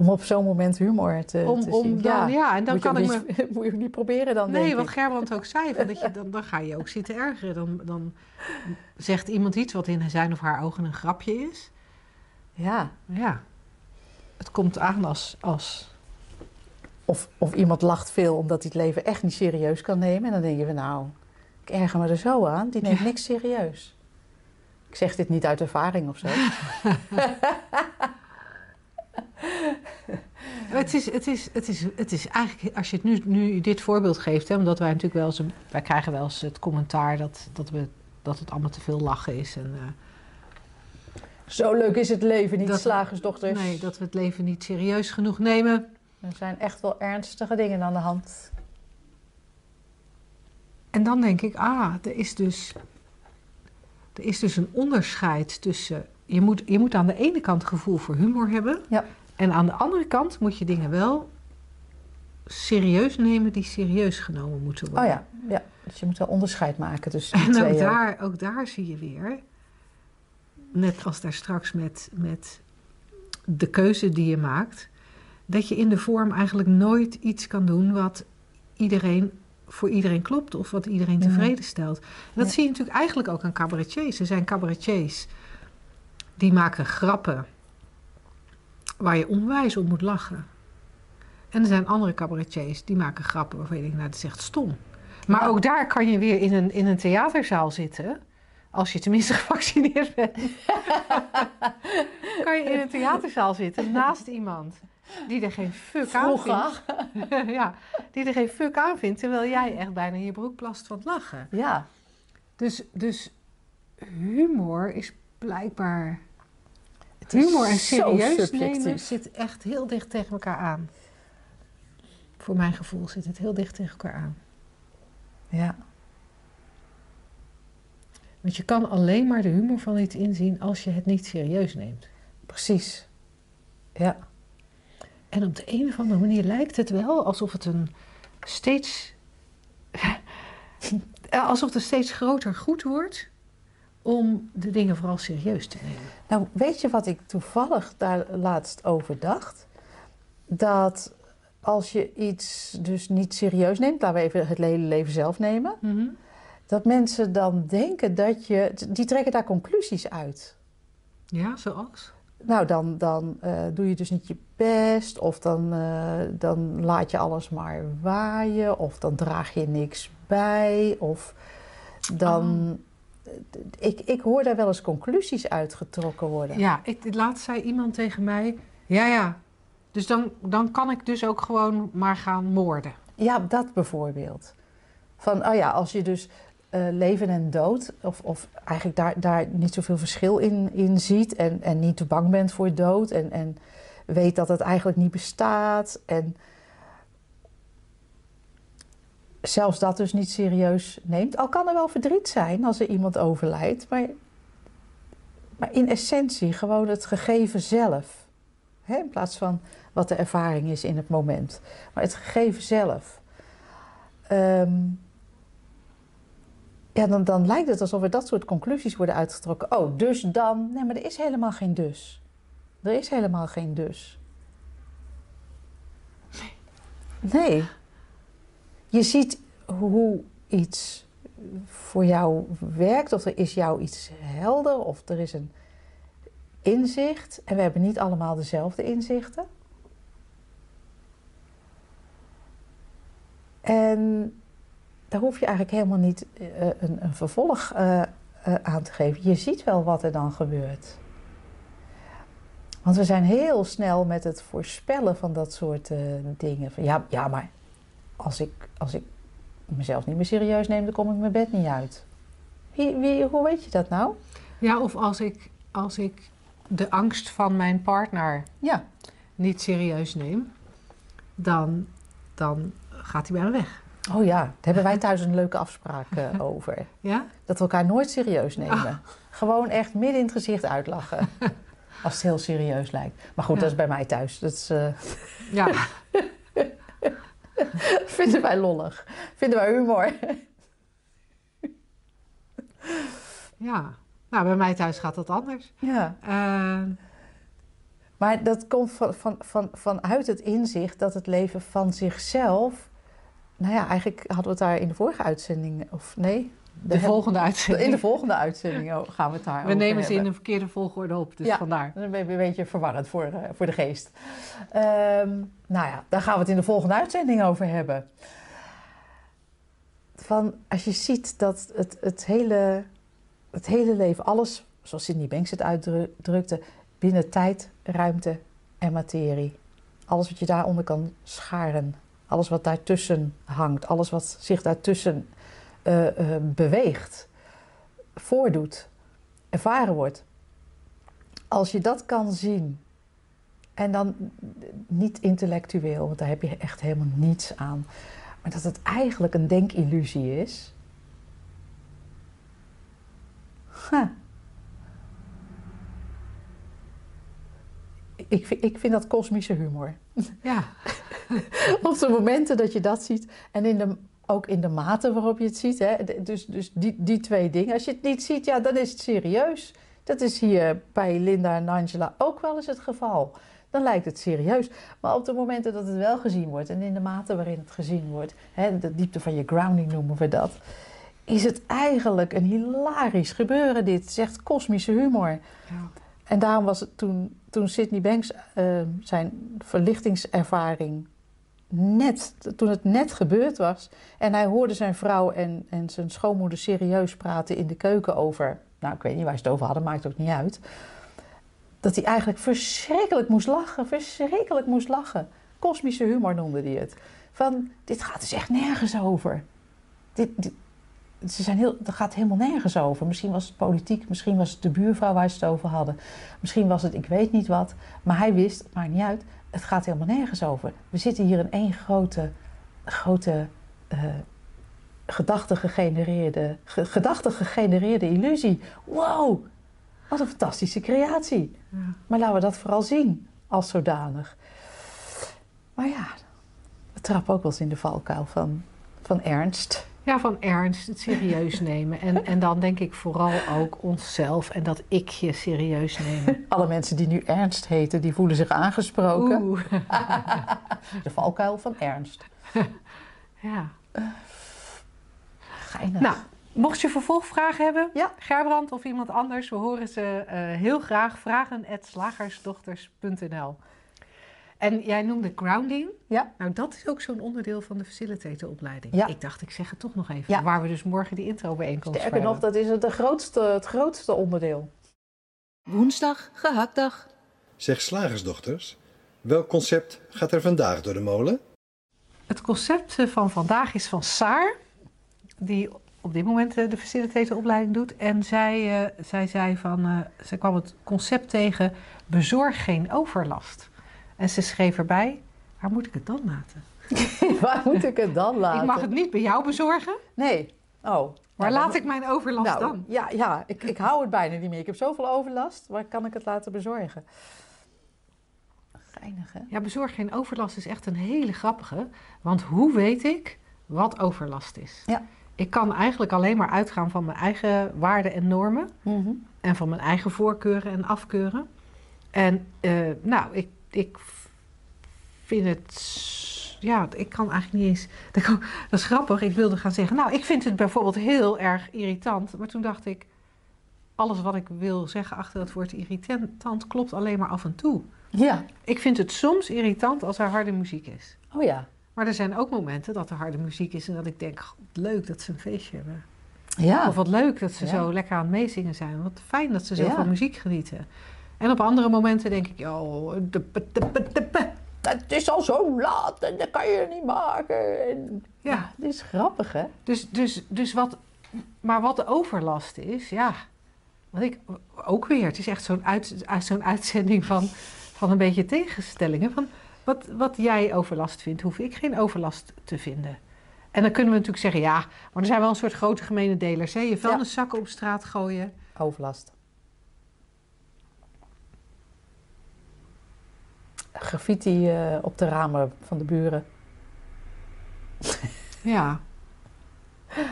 [SPEAKER 3] Om op zo'n moment humor te,
[SPEAKER 2] Om,
[SPEAKER 3] te
[SPEAKER 2] om
[SPEAKER 3] zien.
[SPEAKER 2] dan, ja. en dan
[SPEAKER 3] moet,
[SPEAKER 2] kan ik me... <laughs>
[SPEAKER 3] moet je niet proberen dan,
[SPEAKER 2] Nee, wat. Gerbrand ook zei, van dat je, <laughs> dan, dan ga je ook zitten ergeren. Dan, dan zegt iemand iets wat in zijn of haar ogen een grapje is.
[SPEAKER 3] Ja.
[SPEAKER 2] Ja, het komt aan als... als
[SPEAKER 3] Of, of iemand lacht veel omdat hij het leven echt niet serieus kan nemen. En dan denk je van nou, ik erger me er zo aan. Die neemt
[SPEAKER 2] Ja.
[SPEAKER 3] niks serieus. Ik zeg dit niet uit ervaring of zo. <laughs>
[SPEAKER 2] het, is, het, is, het, is, het is eigenlijk, als je het nu, nu dit voorbeeld geeft, hè, omdat wij natuurlijk wel eens, een- wij krijgen wel eens het commentaar dat, dat, we, dat het allemaal te veel lachen is. En, eh,
[SPEAKER 3] Zo leuk is het leven niet,
[SPEAKER 2] Dat-
[SPEAKER 3] slagersdochters.
[SPEAKER 2] nee, dat we het leven niet serieus genoeg nemen.
[SPEAKER 3] Er zijn echt wel ernstige dingen aan de hand.
[SPEAKER 2] En dan denk ik, ah, er is dus, er is dus een onderscheid tussen. Je moet, je moet aan de ene kant gevoel voor humor hebben.
[SPEAKER 3] Ja.
[SPEAKER 2] En aan de andere kant moet je dingen wel serieus nemen die serieus genomen moeten worden.
[SPEAKER 3] Oh ja, ja. Dus je moet wel onderscheid maken tussen die
[SPEAKER 2] En ook
[SPEAKER 3] twee.
[SPEAKER 2] daar, ook daar zie je weer, net als daar straks met, met de keuze die je maakt, dat je in de vorm eigenlijk nooit iets kan doen wat iedereen voor iedereen klopt of wat iedereen tevreden stelt. En dat
[SPEAKER 3] Ja.
[SPEAKER 2] zie je natuurlijk eigenlijk ook aan cabaretiers. Er zijn cabaretiers die maken grappen waar je onwijs om moet lachen. En er zijn andere cabaretiers die maken grappen waarvan je denkt, nou, dat is echt stom. Maar ook daar kan je weer in een, in een theaterzaal zitten. Als je tenminste <laughs> gevaccineerd bent. kan je in een theaterzaal zitten naast iemand die er geen fuck aan vindt. <laughs> ja, die er geen fuck aan vindt, terwijl jij echt bijna in je broek plast van het lachen.
[SPEAKER 3] Ja,
[SPEAKER 2] Dus, dus humor is blijkbaar. Humor en serieus nemen zit echt heel dicht tegen elkaar aan. Voor mijn gevoel zit het heel dicht tegen elkaar aan.
[SPEAKER 3] Ja.
[SPEAKER 2] Want je kan alleen maar de humor van iets inzien als je het niet serieus neemt.
[SPEAKER 3] Precies. Ja.
[SPEAKER 2] En op de een of andere manier lijkt het wel alsof het een steeds. <laughs> alsof het steeds groter goed wordt om de dingen vooral serieus te nemen.
[SPEAKER 3] Nou, weet je wat ik toevallig daar laatst over dacht? Dat als je iets dus niet serieus neemt, laten we even het hele leven zelf nemen, dat mensen dan denken dat je. Die trekken daar conclusies uit.
[SPEAKER 2] Ja, zoals?
[SPEAKER 3] Nou, dan, dan eh, doe je dus niet je best, of dan, eh, dan laat je alles maar waaien, of dan draag je niks bij, of dan. Ik, ik hoor daar wel eens conclusies uitgetrokken worden.
[SPEAKER 2] Ja, ik, laatst zei iemand tegen mij: Ja, ja. Dus dan, dan kan ik dus ook gewoon maar gaan moorden.
[SPEAKER 3] Ja, dat bijvoorbeeld. Van, oh ja, als je dus eh, leven en dood, of, of eigenlijk daar, daar niet zoveel verschil in, in ziet en, en niet te bang bent voor dood en, en weet dat het eigenlijk niet bestaat en zelfs dat dus niet serieus neemt. Al kan er wel verdriet zijn als er iemand overlijdt, maar, maar in essentie gewoon het gegeven zelf. Hè, in plaats van wat de ervaring is in het moment. Maar het gegeven zelf. Ehm, ja, dan, dan lijkt het alsof er dat soort conclusies worden uitgetrokken. Oh, dus dan. Nee, maar er is helemaal geen dus. Er is helemaal geen dus. Nee. Je ziet hoe iets voor jou werkt, of er is jou iets helder, of er is een inzicht. En we hebben niet allemaal dezelfde inzichten. En daar hoef je eigenlijk helemaal niet eh, een, een vervolg eh, eh, aan te geven. Je ziet wel wat er dan gebeurt. Want we zijn heel snel met het voorspellen van dat soort eh, dingen. Van, ja, ja, maar als ik, als ik mezelf niet meer serieus neem, dan kom ik mijn bed niet uit. Wie, wie, hoe weet je dat nou?
[SPEAKER 2] Ja, of als ik, als ik de angst van mijn partner
[SPEAKER 3] Ja,
[SPEAKER 2] niet serieus neem, dan, dan gaat hij bij me weg.
[SPEAKER 3] oh ja, daar hebben wij <laughs> thuis een leuke afspraak eh, over.
[SPEAKER 2] Ja?
[SPEAKER 3] Dat we elkaar nooit serieus nemen. Gewoon echt midden in het gezicht uitlachen. <laughs> Als het heel serieus lijkt. Maar goed,
[SPEAKER 2] Ja.
[SPEAKER 3] dat is bij mij thuis. Dat is, eh,
[SPEAKER 2] Ja. <laughs> <laughs>
[SPEAKER 3] vinden wij lollig. Vinden wij humor.
[SPEAKER 2] ja. Nou, bij mij thuis gaat dat anders.
[SPEAKER 3] Ja.
[SPEAKER 2] Eh,
[SPEAKER 3] Maar dat komt van, van, van, vanuit het inzicht dat het leven van zichzelf. Nou ja, eigenlijk hadden we het daar in de vorige uitzending. Of nee?
[SPEAKER 2] De, volgende uitzending.
[SPEAKER 3] In de volgende uitzending oh, gaan we het daar
[SPEAKER 2] We nemen ze in een verkeerde volgorde op, dus
[SPEAKER 3] ja,
[SPEAKER 2] vandaar.
[SPEAKER 3] Dat is een beetje verwarrend voor, uh, voor de geest. Um, nou ja, daar gaan we het in de volgende uitzending over hebben. Van als je ziet dat het, het, hele, het hele leven, alles zoals Sidney Banks het uitdrukte, binnen tijd, ruimte en materie. Alles wat je daaronder kan scharen. Alles wat daartussen hangt. Alles wat zich daartussen uh, uh, beweegt. Voordoet. Ervaren wordt. Als je dat kan zien. En dan niet intellectueel, want daar heb je echt helemaal niets aan. Maar dat het eigenlijk een denkillusie is. Huh. ik, vind, ik vind dat kosmische humor.
[SPEAKER 2] Ja. <laughs>
[SPEAKER 3] Op de momenten dat je dat ziet en in de, ook in de mate waarop je het ziet. Hè? Dus, dus die, die twee dingen. Als je het niet ziet, ja, dan is het serieus. Dat is hier bij Linda en Angela ook wel eens het geval. Dan lijkt het serieus. Maar op de momenten dat het wel gezien wordt en in de mate waarin het gezien wordt, hè, de diepte van je grounding noemen we dat, is het eigenlijk een hilarisch gebeuren. Dit zegt kosmische humor. Ja. En daarom was het toen, toen Sidney Banks uh, zijn verlichtingservaring net, toen het net gebeurd was. En hij hoorde zijn vrouw en, en zijn schoonmoeder serieus praten in de keuken over. Nou, ik weet niet waar ze het over hadden, maakt ook niet uit. Dat hij eigenlijk verschrikkelijk moest lachen, verschrikkelijk moest lachen. Kosmische humor noemde hij het. Van, dit gaat dus echt nergens over. Dit, ze zijn heel, dat gaat helemaal nergens over. Misschien was het politiek, misschien was het de buurvrouw waar ze het over hadden. Misschien was het ik weet niet wat. Maar hij wist, het maakt niet uit, het gaat helemaal nergens over. We zitten hier in één grote, grote uh, gedachte-gegenereerde, gedachte-gegenereerde illusie. Wow, wat een fantastische creatie. Ja. Maar laten we dat vooral zien als zodanig. Maar ja, we trappen ook wel eens in de valkuil van, van ernst.
[SPEAKER 2] Ja, van ernst, het serieus <laughs> nemen. En, en dan denk ik vooral ook onszelf en dat ik je serieus nemen. <laughs>
[SPEAKER 3] Alle mensen die nu ernst heten, die voelen zich aangesproken.
[SPEAKER 2] Oeh. <laughs>
[SPEAKER 3] De valkuil van ernst.
[SPEAKER 2] Ja.
[SPEAKER 3] Geinig.
[SPEAKER 2] Nou, mocht je vervolgvragen hebben,
[SPEAKER 3] ja.
[SPEAKER 2] Gerbrand of iemand anders, we horen ze uh, heel graag. Vragen.slagersdochters.nl en jij noemde grounding.
[SPEAKER 3] Ja.
[SPEAKER 2] Nou, dat is ook zo'n onderdeel van de facilitatoropleiding.
[SPEAKER 3] Ja.
[SPEAKER 2] Ik dacht, ik zeg het toch nog even.
[SPEAKER 3] Ja.
[SPEAKER 2] Waar we dus morgen die intro-bijeenkomst
[SPEAKER 3] Sterker nog, dat is het, de grootste, het grootste onderdeel.
[SPEAKER 1] Woensdag, gehaktdag.
[SPEAKER 4] Zeg slagersdochters, welk concept gaat er vandaag door de molen?
[SPEAKER 2] Het concept van vandaag is van Saar, die op dit moment de facilitatoropleiding doet. En zij, uh, zij zei van, uh, zij kwam het concept tegen, bezorg geen overlast. En ze schreef erbij, waar moet ik het dan laten? <laughs>
[SPEAKER 3] waar moet ik het dan laten?
[SPEAKER 2] Ik mag het niet bij jou bezorgen.
[SPEAKER 3] Nee. Oh.
[SPEAKER 2] Waar
[SPEAKER 3] nou,
[SPEAKER 2] laat ik mijn overlast
[SPEAKER 3] nou,
[SPEAKER 2] dan?
[SPEAKER 3] Ja, ja ik, ik hou het bijna niet meer. Ik heb zoveel overlast. Waar kan ik het laten bezorgen? Geinig, hè?
[SPEAKER 2] Ja, bezorg geen overlast is echt een hele grappige. Want hoe weet ik wat overlast is?
[SPEAKER 3] Ja.
[SPEAKER 2] Ik kan eigenlijk alleen maar uitgaan van mijn eigen waarden en normen.
[SPEAKER 3] Mm -hmm.
[SPEAKER 2] En van mijn eigen voorkeuren en afkeuren. En uh, nou, ik ik vind het. Ja, ik kan eigenlijk niet eens. <laughs> Dat is grappig. Ik wilde gaan zeggen. Nou, ik vind het bijvoorbeeld heel erg irritant. Maar toen dacht ik. Alles wat ik wil zeggen achter dat woord irritant klopt alleen maar af en toe.
[SPEAKER 3] Ja.
[SPEAKER 2] Ik vind het soms irritant als er harde muziek is.
[SPEAKER 3] Oh ja.
[SPEAKER 2] Maar er zijn ook momenten dat er harde muziek is en dat ik denk: leuk dat ze een feestje hebben.
[SPEAKER 3] Ja.
[SPEAKER 2] Of wat leuk dat ze
[SPEAKER 3] Ja.
[SPEAKER 2] zo lekker aan het meezingen zijn. Wat fijn dat ze zo
[SPEAKER 3] Ja.
[SPEAKER 2] van muziek genieten. En op andere momenten denk ik, oh, de.
[SPEAKER 3] Het is al zo laat en dat kan je niet maken. En,
[SPEAKER 2] Ja.
[SPEAKER 3] dit is grappig, hè?
[SPEAKER 2] Dus, dus, dus wat, maar wat de overlast is, ja, wat ik ook weer, het is echt zo'n uit, zo'n uitzending van, van een beetje tegenstellingen. Van wat, wat jij overlast vindt, hoef ik geen overlast te vinden. En dan kunnen we natuurlijk zeggen, ja, maar er zijn wel een soort grote gemene delers. Hè? Je vuilniszakken op straat gooien.
[SPEAKER 3] Overlast. Graffiti eh, op de ramen van de buren. <laughs>
[SPEAKER 2] Ja.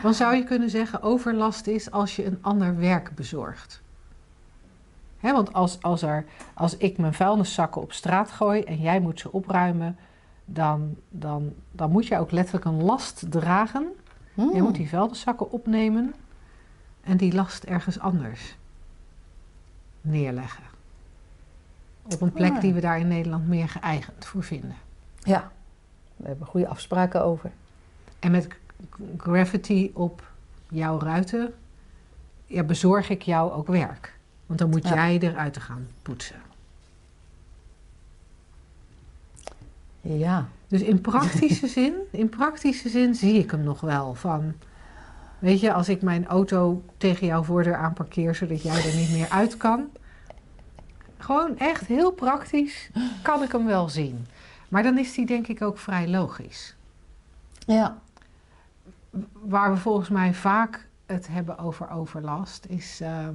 [SPEAKER 2] Dan zou je kunnen zeggen, overlast is als je een ander werk bezorgt. Hè, want als, als, er, als ik mijn vuilniszakken op straat gooi en jij moet ze opruimen, dan, dan, dan moet je ook letterlijk een last dragen.
[SPEAKER 3] Hmm.
[SPEAKER 2] Je moet die vuilniszakken opnemen en die last ergens anders neerleggen. Op een plek
[SPEAKER 3] Ah.
[SPEAKER 2] die we daar in Nederland meer geëigend voor vinden.
[SPEAKER 3] Ja, we hebben goede afspraken over.
[SPEAKER 2] En met graffiti op jouw ruiten ja, bezorg ik jou ook werk. Want dan moet
[SPEAKER 3] Ja.
[SPEAKER 2] jij eruit gaan poetsen.
[SPEAKER 3] Ja,
[SPEAKER 2] Dus in praktische <laughs> zin, in praktische zin zie ik hem nog wel van. Weet je, als ik mijn auto tegen jouw voordeur aanparkeer zodat jij er niet meer uit kan. Gewoon echt heel praktisch kan ik hem wel zien. Maar dan is die denk ik ook vrij logisch.
[SPEAKER 3] ja,
[SPEAKER 2] Waar we volgens mij vaak het hebben over overlast is ehm,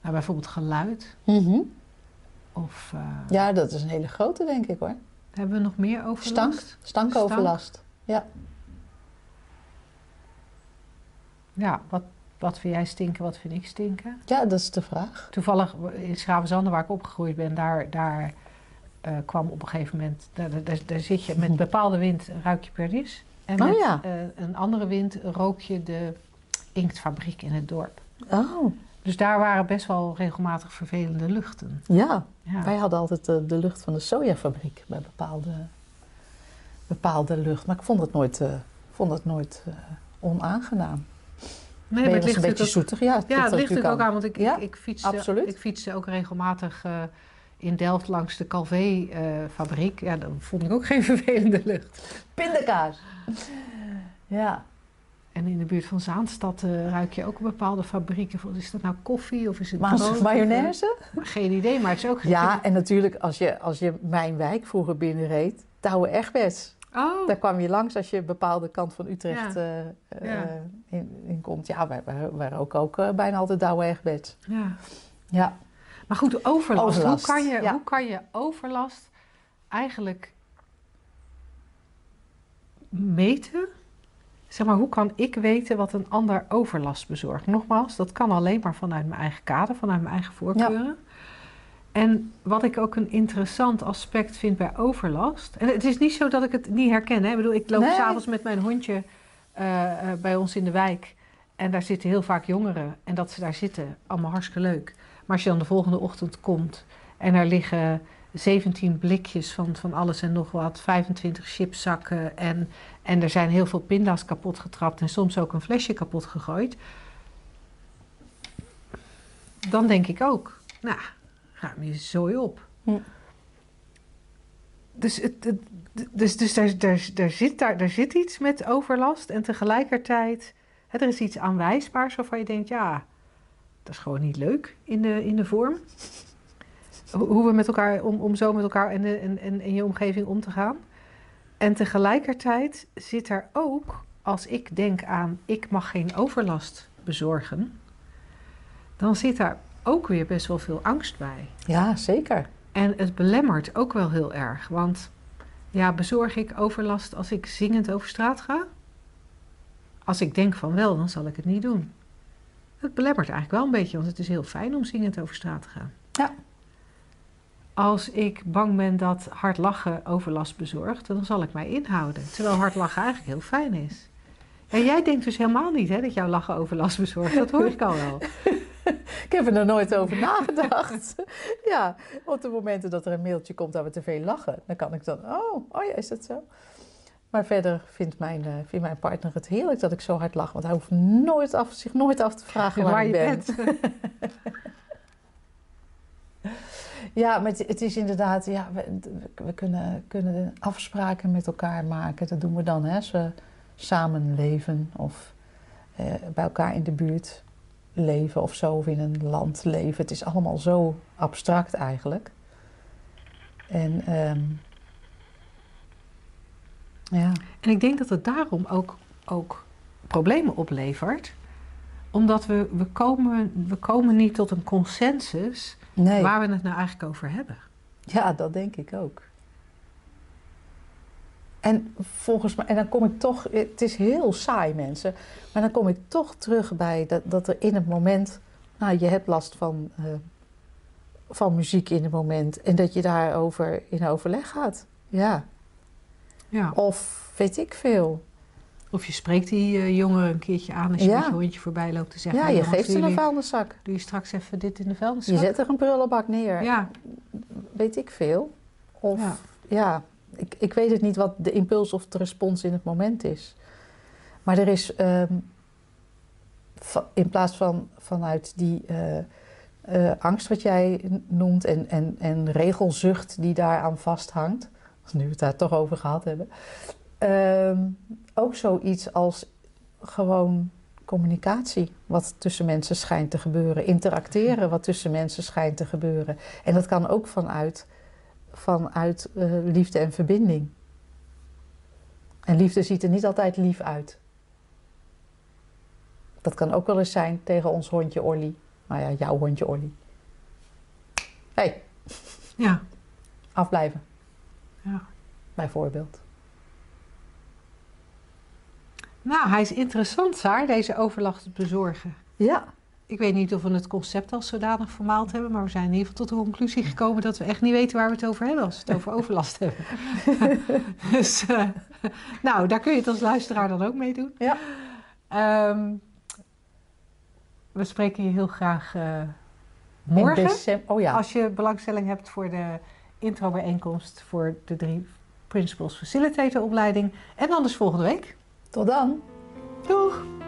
[SPEAKER 2] nou, bijvoorbeeld geluid.
[SPEAKER 3] Mhm.
[SPEAKER 2] Of eh,
[SPEAKER 3] ja, dat is een hele grote, denk ik hoor.
[SPEAKER 2] hebben we nog meer overlast?
[SPEAKER 3] Stank, stankoverlast. Ja.
[SPEAKER 2] Ja, wat, wat vind jij stinken, wat vind ik stinken?
[SPEAKER 3] ja, dat is de vraag.
[SPEAKER 2] Toevallig in Schravenzande, waar ik opgegroeid ben, daar, daar eh, kwam op een gegeven moment, daar, daar, daar- zit je met <laughs> bepaalde wind ruik je perdies. En
[SPEAKER 3] Oh
[SPEAKER 2] met
[SPEAKER 3] ja.
[SPEAKER 2] eh, een andere wind rook je de inktfabriek in het dorp.
[SPEAKER 3] Oh,
[SPEAKER 2] Dus daar waren best wel regelmatig vervelende luchten.
[SPEAKER 3] ja.
[SPEAKER 2] Ja.
[SPEAKER 3] Wij hadden altijd de, de lucht van de sojafabriek bij bepaalde, bepaalde lucht. Maar ik vond het nooit, eh, vond het nooit eh, onaangenaam.
[SPEAKER 2] Nee, maar het
[SPEAKER 3] was een
[SPEAKER 2] ligt
[SPEAKER 3] beetje
[SPEAKER 2] ook,
[SPEAKER 3] zoetig? Ja,
[SPEAKER 2] ja,
[SPEAKER 3] dat
[SPEAKER 2] het ligt
[SPEAKER 3] natuurlijk
[SPEAKER 2] ook aan, want ik,
[SPEAKER 3] Ja,
[SPEAKER 2] ik, ik, fietste,
[SPEAKER 3] absoluut.
[SPEAKER 2] ik fietste ook regelmatig eh, in Delft langs de Calvé-fabriek. ja, dan vond ik ook <laughs> geen vervelende lucht.
[SPEAKER 3] Pindakaas. Ja,
[SPEAKER 2] En in de buurt van Zaanstad eh, ruik je ook bepaalde fabrieken. Is dat nou koffie of is het
[SPEAKER 3] maar
[SPEAKER 2] brood?
[SPEAKER 3] mayonaise?
[SPEAKER 2] Of, eh, geen idee, maar het is ook...
[SPEAKER 3] Ja, en natuurlijk als je, als je mijn wijk vroeger binnenreed, Douwe Egberts.
[SPEAKER 2] Oh,
[SPEAKER 3] Daar kwam je langs als je een bepaalde kant van Utrecht
[SPEAKER 2] Ja. Ja.
[SPEAKER 3] in, in komt. Ja, wij, wij, wij roken ook eh, bijna altijd Douwe Egberts.
[SPEAKER 2] ja.
[SPEAKER 3] Ja.
[SPEAKER 2] Maar goed, overlast.
[SPEAKER 3] Overlast,
[SPEAKER 2] Hoe, kan je,
[SPEAKER 3] ja.
[SPEAKER 2] hoe kan je overlast eigenlijk meten? Zeg maar, hoe kan ik weten wat een ander overlast bezorgt? Nogmaals, dat kan alleen maar vanuit mijn eigen kader, vanuit mijn eigen voorkeuren. En wat ik ook een interessant aspect vind bij overlast. En het is niet zo dat ik het niet herken. Hè? Ik bedoel, ik loop
[SPEAKER 3] Nee.
[SPEAKER 2] s'avonds met mijn hondje eh, eh, bij ons in de wijk. En daar zitten heel vaak jongeren. En dat ze daar zitten, allemaal hartstikke leuk. Maar als je dan de volgende ochtend komt en er liggen 17 blikjes van, van alles en nog wat, 25 chipszakken en, en er zijn heel veel pinda's kapot getrapt en soms ook een flesje kapot gegooid. Dan denk ik ook, nou, ruim je zooi op.
[SPEAKER 3] Hm.
[SPEAKER 2] Dus, het, het- dus, dus daar, daar, daar, zit, daar, daar zit iets met overlast en tegelijkertijd, hè, er is iets aanwijsbaars waarvan je denkt, ja, dat is gewoon niet leuk in de, in de vorm. Hoe we met elkaar, om, om zo met elkaar en, de, en, en in je omgeving om te gaan. En tegelijkertijd zit er ook, als ik denk aan ik mag geen overlast bezorgen, dan zit daar ook weer best wel veel angst bij.
[SPEAKER 3] ja, zeker.
[SPEAKER 2] En het belemmert ook wel heel erg. Want ja, bezorg ik overlast als ik zingend over straat ga? Als ik denk van wel, dan zal ik het niet doen. Het belemmert eigenlijk wel een beetje, want het is heel fijn om zingend over straat te gaan.
[SPEAKER 3] Ja.
[SPEAKER 2] Als ik bang ben dat hard lachen overlast bezorgt, dan zal ik mij inhouden. Terwijl hard lachen eigenlijk heel fijn is. En jij denkt dus helemaal niet hè, dat jouw lachen overlast bezorgt. Dat hoor ik al wel. <laughs>
[SPEAKER 3] Ik heb er nog nooit over nagedacht. <laughs> ja, op de momenten dat er een mailtje komt dat we te veel lachen, dan kan ik dan, oh, oh ja, is dat zo? Maar verder vindt mijn, eh, vindt mijn partner het heerlijk dat ik zo hard lach. Want hij hoeft nooit af, zich nooit af te vragen waar,
[SPEAKER 2] Waar je
[SPEAKER 3] ben.
[SPEAKER 2] bent. <laughs>
[SPEAKER 3] Ja, maar het, het is inderdaad, ja, we, we kunnen, kunnen afspraken met elkaar maken. Dat doen we dan, hè, als we samen leven of eh, bij elkaar in de buurt leven of zo, of in een land leven. Het is allemaal zo abstract eigenlijk. En ehm, ja,
[SPEAKER 2] En ik denk dat het daarom ook, ook problemen oplevert. Omdat we, we, komen, we komen niet tot een consensus
[SPEAKER 3] nee,
[SPEAKER 2] waar we het nou eigenlijk over hebben.
[SPEAKER 3] ja, dat denk ik ook. En volgens mij, en dan kom ik toch, het is heel saai mensen, maar dan kom ik toch terug bij dat, dat er in het moment nou, je hebt last van, eh, van muziek in het moment en dat je daarover in overleg gaat. Ja.
[SPEAKER 2] Ja.
[SPEAKER 3] Of weet ik veel.
[SPEAKER 2] Of je spreekt die uh, jongeren een keertje aan als je
[SPEAKER 3] Ja.
[SPEAKER 2] met je hondje voorbij loopt te zeggen...
[SPEAKER 3] Ja,
[SPEAKER 2] "Hey,
[SPEAKER 3] je geeft ze een vuilniszak.
[SPEAKER 2] Doe je straks even dit in de vuilniszak?
[SPEAKER 3] Je zet er een prullenbak neer.
[SPEAKER 2] Ja,
[SPEAKER 3] Weet ik veel. Of
[SPEAKER 2] Ja.
[SPEAKER 3] ja, ik, ik weet het niet wat de impuls of de respons in het moment is. Maar er is ehm, in plaats van vanuit die eh, eh, angst wat jij noemt en, en, en regelzucht die daaraan vasthangt, nu we het daar toch over gehad hebben, ehm, ook zoiets als gewoon communicatie, wat tussen mensen schijnt te gebeuren, interacteren, wat tussen mensen schijnt te gebeuren. En dat kan ook vanuit, vanuit eh, liefde en verbinding. En liefde ziet er niet altijd lief uit. Dat kan ook wel eens zijn tegen ons hondje Olly. Nou ja, jouw hondje Olly. Hé, hey,
[SPEAKER 2] ja,
[SPEAKER 3] afblijven,
[SPEAKER 2] ja.
[SPEAKER 3] bijvoorbeeld.
[SPEAKER 2] Nou, hij is interessant, Saar, deze overlast bezorgen.
[SPEAKER 3] Ja,
[SPEAKER 2] Ik weet niet of we het concept als zodanig vermaald hebben, maar we zijn in ieder geval tot de conclusie gekomen dat we echt niet weten waar we het over hebben als we het over overlast hebben. <laughs> dus, eh, nou, daar kun je het als luisteraar dan ook mee doen.
[SPEAKER 3] Ja.
[SPEAKER 2] Ehm, we spreken je heel graag eh, morgen.
[SPEAKER 3] Oh ja,
[SPEAKER 2] Als je belangstelling hebt voor de intro-bijeenkomst voor de drie Principles Facilitator opleiding. En anders volgende week.
[SPEAKER 3] tot dan.
[SPEAKER 2] Doeg!